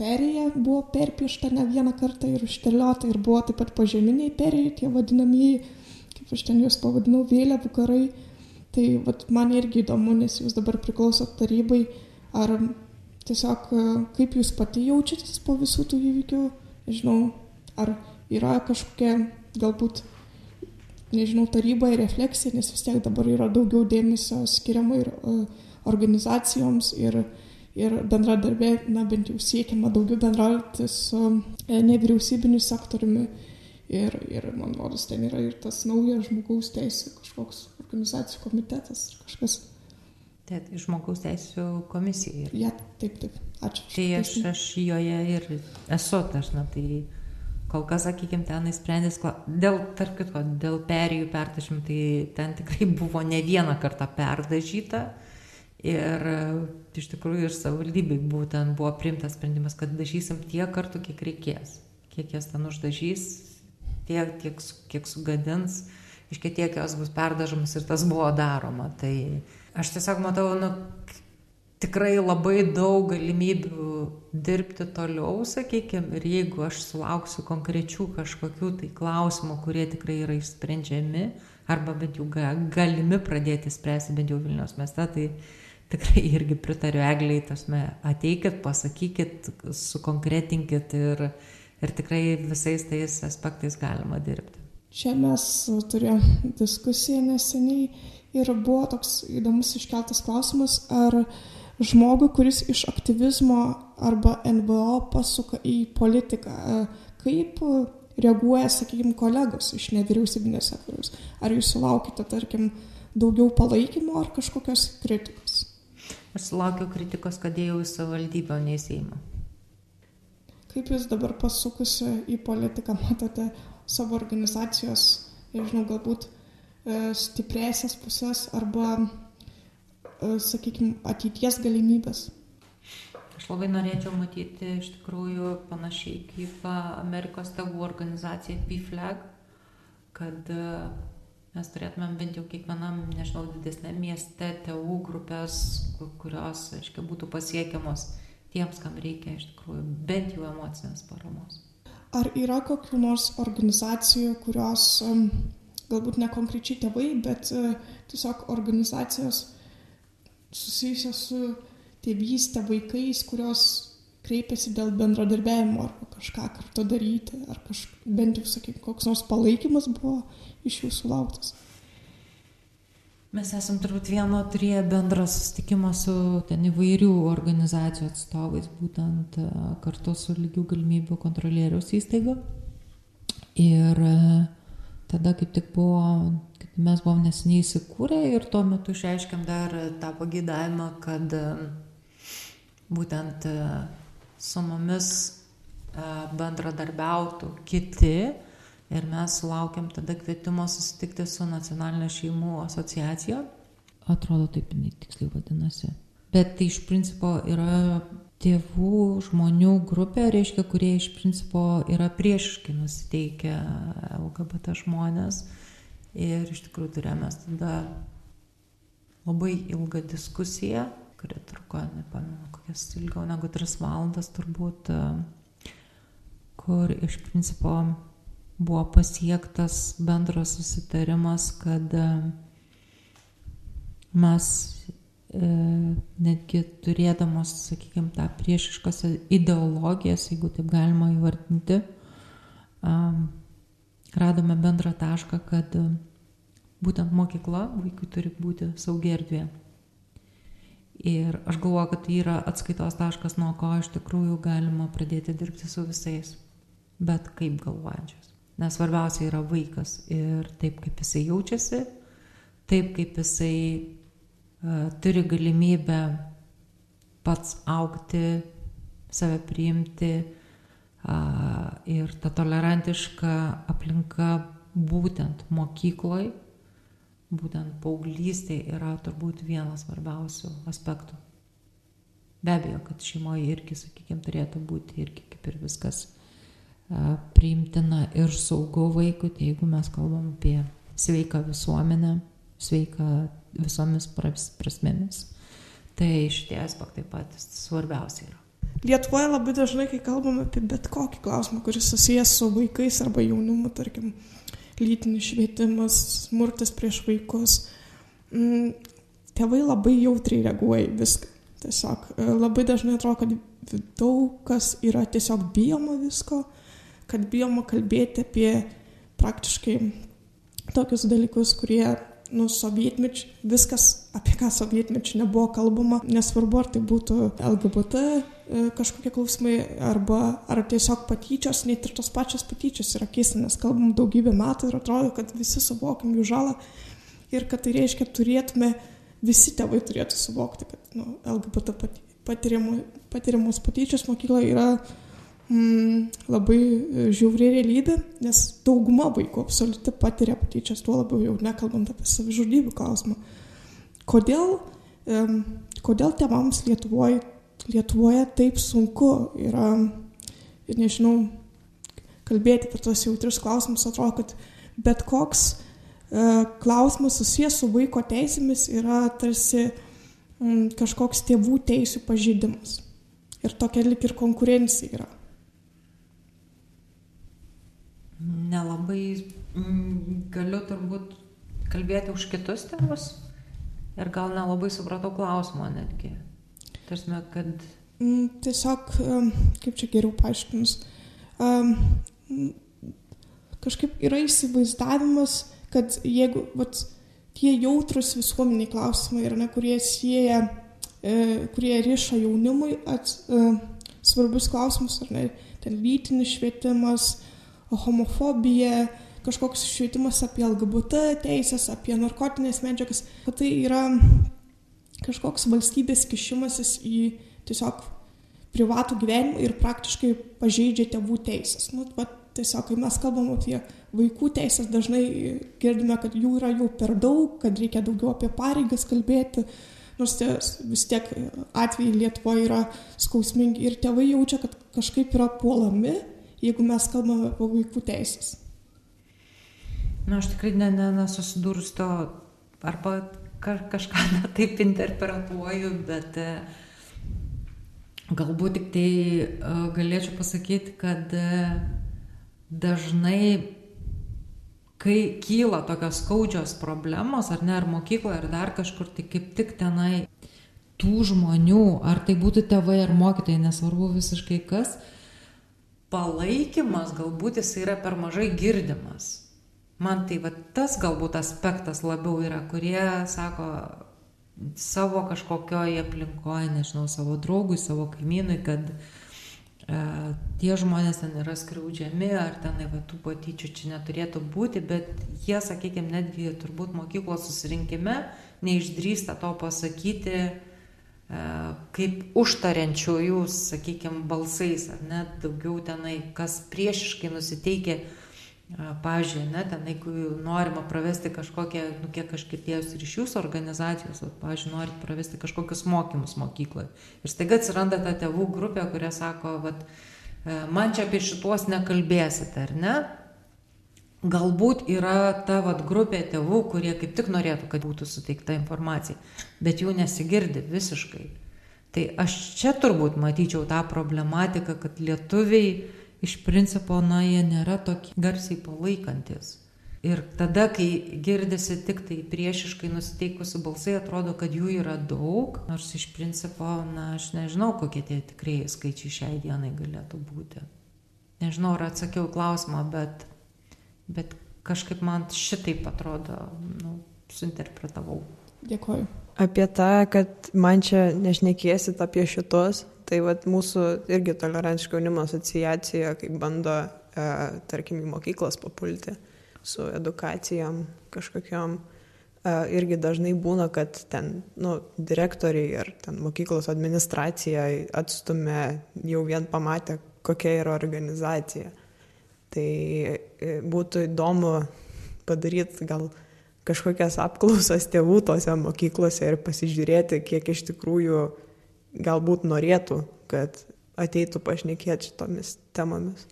perėja buvo perpiešta ne vieną kartą ir užteliota, ir buvo taip pat pažeminiai perėjai, tie vadinamieji, kaip aš ten juos pavadinau, vėliavų karai. Tai vat, man irgi įdomu, nes jūs dabar priklausot tarybai, ar tiesiog e, kaip jūs pati jaučiatės po visų tų įvykių, nežinau, ar yra kažkokia galbūt, nežinau, taryba ir refleksija, nes vis tiek dabar yra daugiau dėmesio skiriama ir uh, organizacijoms ir, ir bendradarbė, na bent jau siekiama daugiau bendrauti su e, nevyriausybiniu sektoriumi Ir, ir man rodos, ten yra ir tas naujas žmogaus teisė, kažkoks organizacijų komitetas ar kažkas. Tai žmogaus teisų komisija. Ir... Ja, taip, taip. Ačiū. Tai aš, aš joje ir esu dažna. Tai kol kas, sakykime, ten įsprendęs, dėl, tarp kitko, dėl perėjų pertašymų, tai ten tikrai buvo ne vieną kartą perdažyta. Ir iš tikrųjų ir savivaldybei būtent buvo priimtas sprendimas, kad dažysim tiek kartų, kiek reikės. Kiek jas ten uždažys, tiek, tiek, kiek sugadins, iškiek tiek jos bus perdažomas ir tas buvo daroma. Tai aš tiesiog matau, nu, tikrai labai daug galimybių dirbti toliau, sakykime, ir jeigu aš sulauksiu konkrečių kažkokių tai klausimų, kurie tikrai yra išsprendžiami, arba bent jau galimi pradėti spręsti bent jau Vilnius mieste, tai tikrai irgi pritariu egliai, tasme, ateikit, pasakykit, sukonkretinkit ir, ir tikrai visais tais aspektais galima dirbti. Čia mes turėjome diskusiją neseniai ir buvo toks įdomus iškeltas klausimas, ar žmogui, kuris iš aktyvizmo arba NVO pasuka į politiką, kaip reaguoja, sakykime, kolegos iš nevyriausybinės sektoriaus. Ar jūs sulaukite, tarkim, daugiau palaikymo ar kažkokios kritikos? Aš sulaukiu kritikos, kad ėjau į savivaldybę, o ne į Seimą. kaip jūs dabar pasukusi į politiką matote savo organizacijos, nežinau, galbūt e, stipresias pusės arba, e, sakykime, ateities galimybės? Aš labai norėčiau matyti iš tikrųjų panašiai kaip Amerikos tėvų organizacija PFLAG, kad mes turėtumėm bent jau kiekvienam, nežinau, didesnė mieste tėvų grupės, kurios, aiškiai, būtų pasiekiamos tiems, kam reikia iš tikrųjų bent jau emocinės paramos. Ar yra kokių nors organizacijų, kurios um, galbūt ne konkrečiai tėvai, bet uh, tiesiog organizacijos susijusios su tėvystė vaikais, kurios kreipiasi dėl bendradarbiavimo ar kažką kartu daryti, ar kaž, bent jau, sakykime, koks nors palaikymas buvo iš jūsų lauktas? Mes esam turbūt vieno turėję bendrą susitikimą su ten įvairių organizacijų atstovais, būtent e, kartu su lygių galimybių kontrolieriaus įstaiga. Ir e, tada kaip tik buvo, kaip mes buvom nesiniai įsikūrę ir tuo metu išreiškėm dar tą pagėdavimą, kad e, būtent su mumis bendradarbiautų kiti ir mes sulaukėm tada kvietimo susitikti su nacionalinė šeimų asociacija. Atrodo, taip jinai tiksliai vadinasi. Bet tai iš principo yra tėvų žmonių grupė, reiškia, kurie iš principo yra priešiškai nusiteikę LGBT žmonės. Ir iš tikrųjų turėjome tada labai ilgą diskusiją, kuri truko, nepamenu, kokias ilgiau negu tris valandas turbūt, kur iš principo buvo pasiektas bendras susitarimas, kad e, mes e, netgi turėdamos, sakykime, tą priešiškas ideologijas, jeigu taip galima įvardinti, radome bendrą tašką, kad e, būtent mokykla vaikui turi būti saugi erdvė. Ir aš galvoju, kad tai yra atskaitos taškas, nuo ko iš tikrųjų galima pradėti dirbti su visais, bet kaip galvojančios. Nes svarbiausia yra vaikas ir taip, kaip jisai jaučiasi, taip, kaip jisai uh, turi galimybę pats aukti, save priimti uh, ir ta tolerantiška aplinka būtent mokykloje, būtent paauglystėje yra turbūt vienas svarbiausių aspektų. Be abejo, kad šeimoje irgi, sakykime, turėtų būti irgi kaip ir viskas priimtina ir saugu vaikui, tai jeigu mes kalbam apie sveiką visuomenę, sveiką visomis prasmėmis, tai šitie aspektai patys svarbiausia yra. Lietuvoje labai dažnai, kai kalbam apie bet kokį klausimą, kuris susijęs su vaikais arba jaunimu, tarkim, lytinis švietimas, smurtas prieš vaikus, m, tėvai labai jautriai reaguoja į viską. Tiesiog e, labai dažnai atrodo, kad daug kas yra tiesiog bijoma visko, kad bijoma kalbėti apie praktiškai tokius dalykus, kurie, nu, sovietmečių, viskas, apie ką sovietmečių nebuvo kalbama, nesvarbu, ar tai būtų LGBT kažkokie klausimai, arba ar tiesiog patyčios, net ir tos pačios patyčios yra keista, nes kalbam daugybę metų ir atrodo, kad visi suvokiam jų žalą ir kad tai reiškia turėtume, visi tėvai turėtų suvokti, kad nu, LGBT patiriamos patyčios mokykloje yra mm, labai e, žiauri realybė, nes dauguma vaikų absoliuti patiria patyčias, tuo labiau jau nekalbant apie savižudybių klausimą. Kodėl, um, kodėl tėvams Lietuvoje, Lietuvoje taip sunku yra, nežinau, kalbėti apie tos jautrius klausimus, atrodo, kad bet koks uh, klausimas susijęs su vaiko teisėmis yra tarsi um, kažkoks tėvų teisų pažydimas. Ir tokia lik ir konkurencija yra. nelabai mm, galiu turbūt kalbėti už kitus tėvus ir gal nelabai supratau klausimo netgi. Tarsi, kad... Mm, tiesiog, kaip čia geriau paaiškinus, kažkaip yra įsivaizdavimas, kad jeigu vat, tie jautrus visuomeniai klausimai yra, ne, kurie sieja, e, kurie riša jaunimui at, e, svarbius klausimus, ar ne, ten lytinis švietimas, homofobija, kažkoks švietimas apie LGBT teisės, apie narkotinės medžiagas, kad tai yra kažkoks valstybės kišimasis į tiesiog privatų gyvenimą ir praktiškai pažeidžia tėvų teisės. Nu, va, tiesiog, kai mes kalbam apie vaikų teisės, dažnai girdime, kad jų yra jau per daug, kad reikia daugiau apie pareigas kalbėti, nors tie, vis tiek atvejai Lietuvoje yra skausmingi ir tėvai jaučia, kad kažkaip yra puolami, jeigu mes kalbame apie vaikų teisės. Na, aš tikrai ne, ne, nesusidūrus to, arba kažką netaip interpretuoju, bet uh, Galbūt tik tai uh, galėčiau pasakyti, kad uh, dažnai, kai kyla tokios skaudžios problemos, ar ne, ar mokykloje, ar dar kažkur, tai kaip tik tenai tų žmonių, ar tai būtų tėvai ar mokytojai, nesvarbu visiškai kas, palaikymas galbūt jis yra per mažai girdimas. Man tai va tas galbūt aspektas labiau yra, kurie sako, savo kažkokioj aplinkoje, nežinau, savo draugui, savo kaimynui, kad e, tie žmonės ten yra skriaudžiami, ar ten va, tų patyčių čia neturėtų būti, bet jie, sakykime, netgi turbūt mokyklos susirinkime neišdrįsta to pasakyti e, kaip užtariančiųjų, sakykime, balsais, ar net daugiau tenai, kas priešiškai nusiteikia Pavyzdžiui, ne, ten, jeigu norima pravesti kažkokią, nu, kiek aš girdėjus ir iš jūsų organizacijos, vat, pavyzdžiui, norit pravesti kažkokius mokymus mokykloje. Ir staiga atsiranda ta tėvų grupė, kurie sako, vat, e, man čia apie šituos nekalbėsite, ar ne? Galbūt yra ta vat, grupė tėvų, kurie kaip tik norėtų, kad būtų suteikta informacija, bet jų nesigirdi visiškai. Tai aš čia turbūt matyčiau tą problematiką, kad lietuviai iš principo, na, jie nėra tokie garsiai palaikantis. Ir tada, kai girdisi tik tai priešiškai nusiteikusi balsai, atrodo, kad jų yra daug, nors iš principo, na, aš nežinau, kokie tie tikrieji skaičiai šiai dienai galėtų būti. Nežinau, ar atsakiau klausimą, bet, bet kažkaip man šitaip atrodo, nu, suinterpretavau. Dėkuoju. Apie tą, kad man čia nešnekėsit apie šitos, Tai vat, mūsų irgi tolerantiško jaunimo asociacija, kaip bando, e, tarkim, į mokyklas papulti su edukacijom kažkokiam, e, irgi dažnai būna, kad ten nu, direktoriai ar ten mokyklos administracija atstumė jau vien pamatę, kokia yra organizacija. Tai e, būtų įdomu padaryti gal kažkokias apklausas tėvų tose mokyklose ir pasižiūrėti, kiek iš tikrųjų galbūt norėtų, kad ateitų pašnekėti šitomis temomis.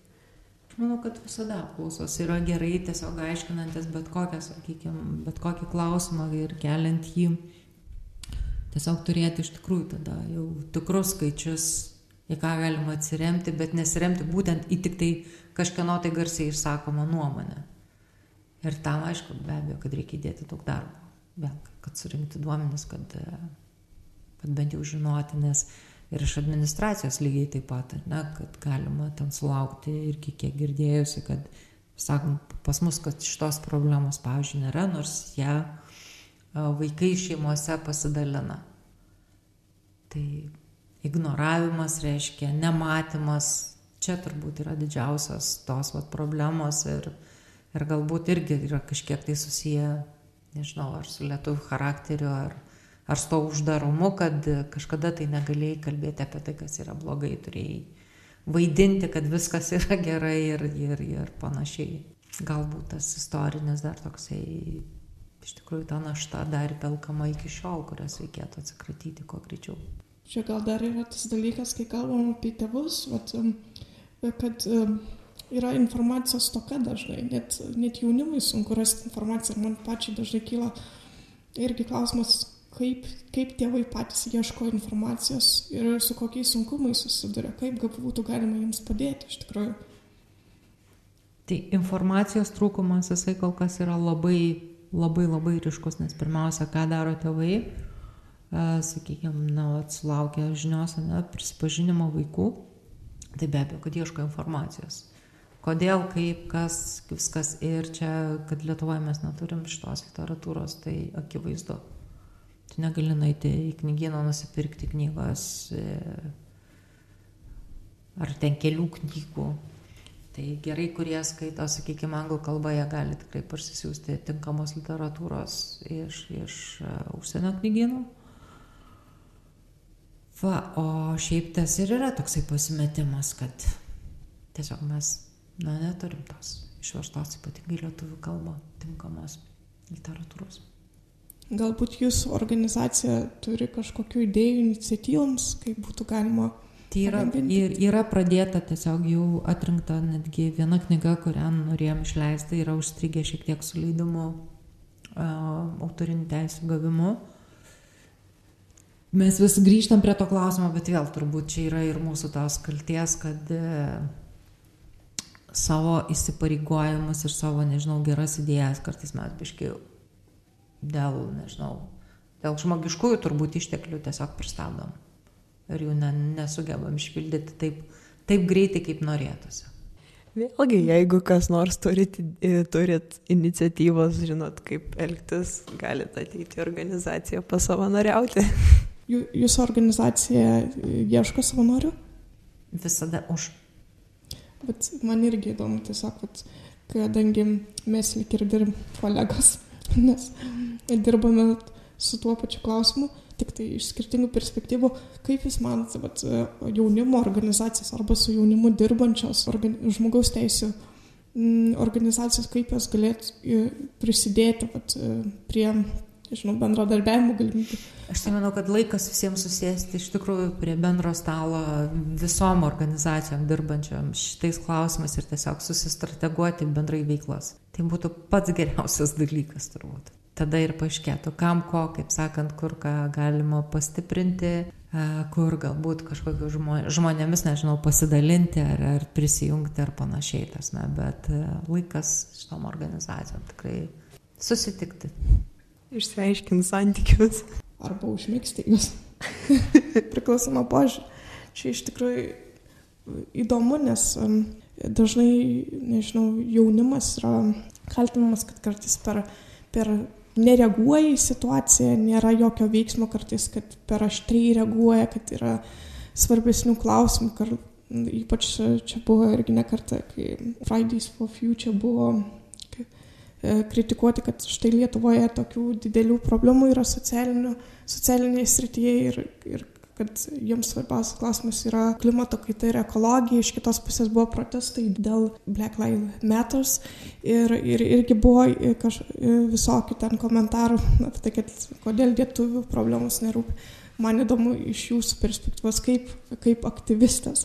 Manau, kad visada apklausos yra gerai, tiesiog aiškinantis bet kokią, sakykime, bet kokį klausimą ir keliant jį. Tiesiog turėti iš tikrųjų tada jau tikrus skaičius, į ką galima atsiremti, bet nesiremti būtent į tik tai kažkieno tai garsiai išsakomą nuomonę. Ir tam, aišku, be abejo, kad reikia įdėti daug darbo. Vėl, kad surinkti duomenis, kad kad bent jau žinoti, nes ir iš administracijos lygiai taip pat, ne, kad galima ten sulaukti irgi kiek girdėjusi, kad, sakom, pas mus, kad šitos problemos, pavyzdžiui, nėra, nors ją vaikai šeimose pasidalina. Tai ignoravimas reiškia nematymas, čia turbūt yra didžiausios tos vat, problemos ir, ir galbūt irgi yra kažkiek tai susiję, nežinau, ar su lietuvių charakteriu, ar, ar su to uždarumu, kad kažkada tai negalėjai kalbėti apie tai, kas yra blogai, turėjai vaidinti, kad viskas yra gerai ir, ir, ir panašiai. Galbūt tas istorinis dar toksai, iš tikrųjų ta našta dar pelkama iki šiol, kurias reikėtų atsikratyti kuo greičiau. Čia gal dar yra tas dalykas, kai kalbam apie tėvus, vat, kad yra informacijos toka dažnai, net, net jaunimui sunku rasti informaciją ir man pačiai dažnai kyla irgi klausimas, kaip, kaip tėvai patys ieško informacijos ir su kokiais sunkumais susiduria, kaip būtų galima jiems padėti iš tikrųjų. Tai informacijos trūkumas jisai kol kas yra labai, labai, labai ryškus, nes pirmiausia, ką daro tėvai, sakykime, na, atsulaukia žinios, ne, prisipažinimo vaikų, tai be abejo, kad ieško informacijos. Kodėl, kaip, kas, viskas ir čia, kad Lietuvoje mes neturim šitos literatūros, tai akivaizdu. Tu negali nueiti į knygyną nusipirkti knygos e, ar ten kelių knygų. Tai gerai, kurie skaito, sakykime, anglų kalbą, jie gali tikrai parsisiųsti tinkamos literatūros iš, iš uh, užsienio knygynų. Va, o šiaip tas ir yra toksai pasimetimas, kad tiesiog mes, na, neturim tos išverstos ypatingai lietuvių kalbą tinkamos literatūros. Galbūt jūsų organizacija turi kažkokių idėjų, iniciatyvams, kaip būtų galima. Tai yra, ir, yra pradėta tiesiog jau atrinkta netgi viena knyga, kurią norėjom išleisti, yra užstrigę šiek tiek su leidimu uh, autorinių teisų gavimu. Mes vis grįžtam prie to klausimo, bet vėl turbūt čia yra ir mūsų tos kalties, kad uh, savo įsipareigojimus ir savo, nežinau, geras idėjas kartais mes biškiai dėl, nežinau, dėl žmogiškųjų turbūt išteklių tiesiog pristabdom. Ir jų ne, nesugebam išpildyti taip, taip greitai, kaip norėtųsi. Vėlgi, jeigu kas nors turit, turit iniciatyvos, žinot, kaip elgtis, galite ateiti į organizaciją pasavanoriauti. Jūsų organizacija ieško savanorių? Visada už. Bet man irgi įdomu tiesiog, kad kadangi mes lik ir dirbam kolegos, nes dirbame su tuo pačiu klausimu, tik tai iš skirtingų perspektyvų. Kaip Jūs manote, vat, jaunimo organizacijos arba su jaunimu dirbančios organ, žmogaus teisų mm, organizacijos, kaip jos galėtų prisidėti vat, prie, žinau, bendradarbiavimo galimybių? Aš tai manau, kad laikas visiems susėsti iš tikrųjų prie bendro stalo visom organizacijom dirbančiom šitais klausimais ir tiesiog susistrateguoti bendrai veiklas. Tai būtų pats geriausias dalykas turbūt tada ir paaiškėtų, kam ko, kaip sakant, kur ką galima pastiprinti, kur galbūt kažkokiu žmonėmis, nežinau, pasidalinti ar, ar prisijungti ar panašiai, tasme, bet laikas šitom organizacijom tikrai susitikti. Išsiaiškinti santykius. Arba užmėgsti juos. Priklausoma požiūrį. Čia iš tikrųjų įdomu, nes dažnai, nežinau, jaunimas yra kaltinamas, kad kartais per, per nereaguoja į situaciją, nėra jokio veiksmo kartais, kad per aštriai reaguoja, kad yra svarbesnių klausimų, kar, ypač čia buvo irgi ne kartą, kai Fridays for Future buvo e, kritikuoti, kad štai Lietuvoje tokių didelių problemų yra socialinėje srityje ir, ir kad jiems svarbiausias klausimas yra klimato kaita ir ekologija, iš kitos pusės buvo protestai dėl Black Lives Matters ir, ir irgi buvo kaž, visokių ten komentarų apie tai, kad kodėl lietuvių problemos nerūpi. Man įdomu iš jūsų perspektyvos kaip, kaip aktyvistas,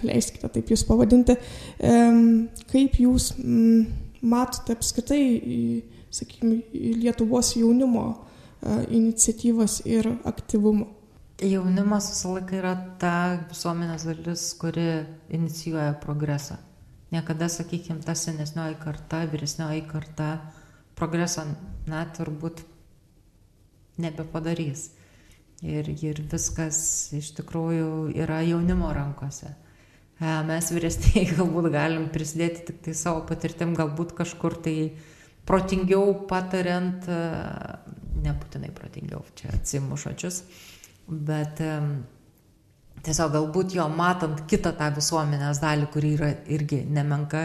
leiskite taip jūs pavadinti, kaip jūs matote apskritai, sakykime, Lietuvos jaunimo iniciatyvas ir aktyvumą. Jaunimas visą laiką yra ta visuomenės dalis, kuri inicijuoja progresą. Niekada, sakykime, ta senesnioji karta, vyresnioji karta progreso, na, turbūt nebepadarys. Ir, ir viskas iš tikrųjų yra jaunimo rankose. E, mes vyresniai galbūt galim prisidėti tik tai savo patirtim, galbūt kažkur tai protingiau patariant, e, nebūtinai protingiau, čia atsimušačius bet tiesiog galbūt jo matant kitą tą visuomenės dalį, kuri yra irgi nemenka,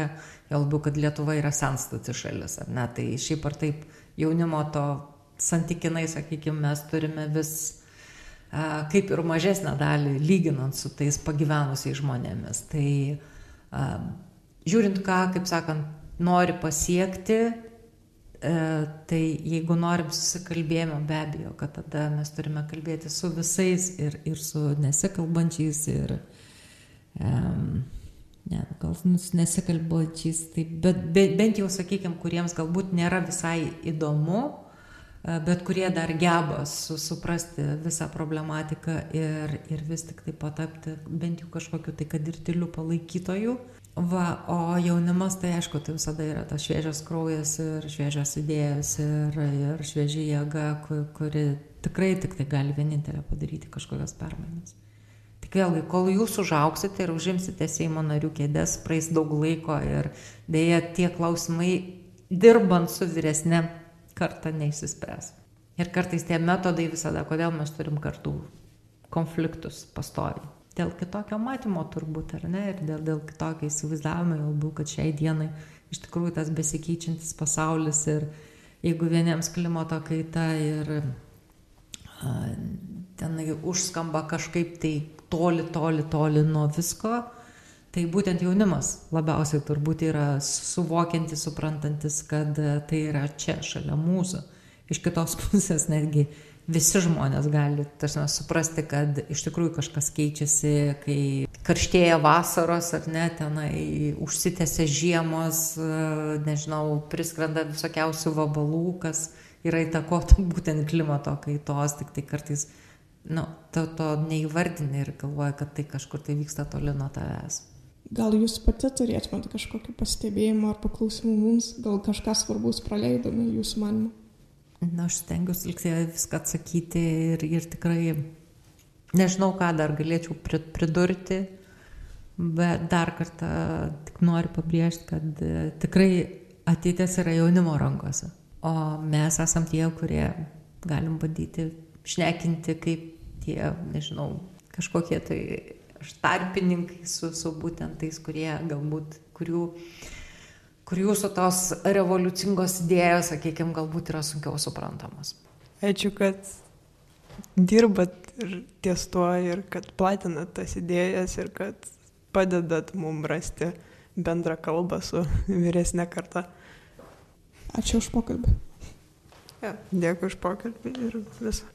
jau labiau, kad Lietuva yra senstati šalis, ar ne, tai šiaip ar taip jaunimo to santykinai, sakykime, mes turime vis kaip ir mažesnę dalį lyginant su tais pagyvenusiais žmonėmis. Tai žiūrint, ką, kaip sakant, nori pasiekti, E, tai jeigu norim susikalbėjimo, be abejo, kad tada mes turime kalbėti su visais ir, ir su nesikalbančiais, ir um, ne, gal nesikalbančiais, tai, bet, bet bent jau, sakykime, kuriems galbūt nėra visai įdomu, bet kurie dar geba su, suprasti visą problematiką ir, ir vis tik tai patapti bent jau kažkokiu tai, kad ir tiliu palaikytoju. Va, o jaunimas tai aišku, tai visada yra tas šviežias kraujas ir šviežios idėjas ir, ir šviežia jėga, kuri tikrai tik tai gali vienintelė padaryti kažkokias permainas. Tik vėlgi, kol jūs užauksite ir užimsite Seimo narių kėdės, praeis daug laiko ir dėja tie klausimai dirbant su vyresnė karta neįsispręs. Ir kartais tie metodai visada, kodėl mes turim kartų konfliktus pastoviai dėl kitokio matymo turbūt, ar ne, ir dėl, dėl kitokio įsivaizdavimo, galbūt, kad šiai dienai iš tikrųjų tas besikeičiantis pasaulis ir jeigu vieniems klimato kaita ir a, tenai užskamba kažkaip tai toli, toli, toli nuo visko, tai būtent jaunimas labiausiai turbūt yra suvokiantis, suprantantis, kad tai yra čia, šalia mūsų. Iš kitos pusės netgi visi žmonės gali tarsi, suprasti, kad iš tikrųjų kažkas keičiasi, kai karštėja vasaros ar ne, tenai užsitęsia žiemos, nežinau, priskrenda visokiausių vabalų, kas yra įtakota būtent klimato kaitos, tik tai kartais, nu, to, to neįvardini ir galvoja, kad tai kažkur tai vyksta toli nuo tavęs. Gal jūs pati turėtumėte kažkokį pastebėjimą ar paklausimų mums, gal kažką svarbus praleidome jūsų manimu? Na, aš stengiuosi liktai viską atsakyti ir, ir tikrai nežinau, ką dar galėčiau pridurti, bet dar kartą tik noriu pabrėžti, kad e, tikrai ateitis yra jaunimo rankose. O mes esam tie, kurie galim bandyti šnekinti kaip tie, nežinau, kažkokie tai tarpininkai su, su būtent tais, kurie galbūt, kurių, kur jūsų tos revoliucingos idėjos, sakykime, galbūt yra sunkiau suprantamos. Ačiū, kad dirbat ir ties tuo ir kad platinat tas idėjas ir kad padedat mum rasti bendrą kalbą su vyresnė karta. Ačiū už pokalbį. Ja, dėkui už pokalbį ir visą.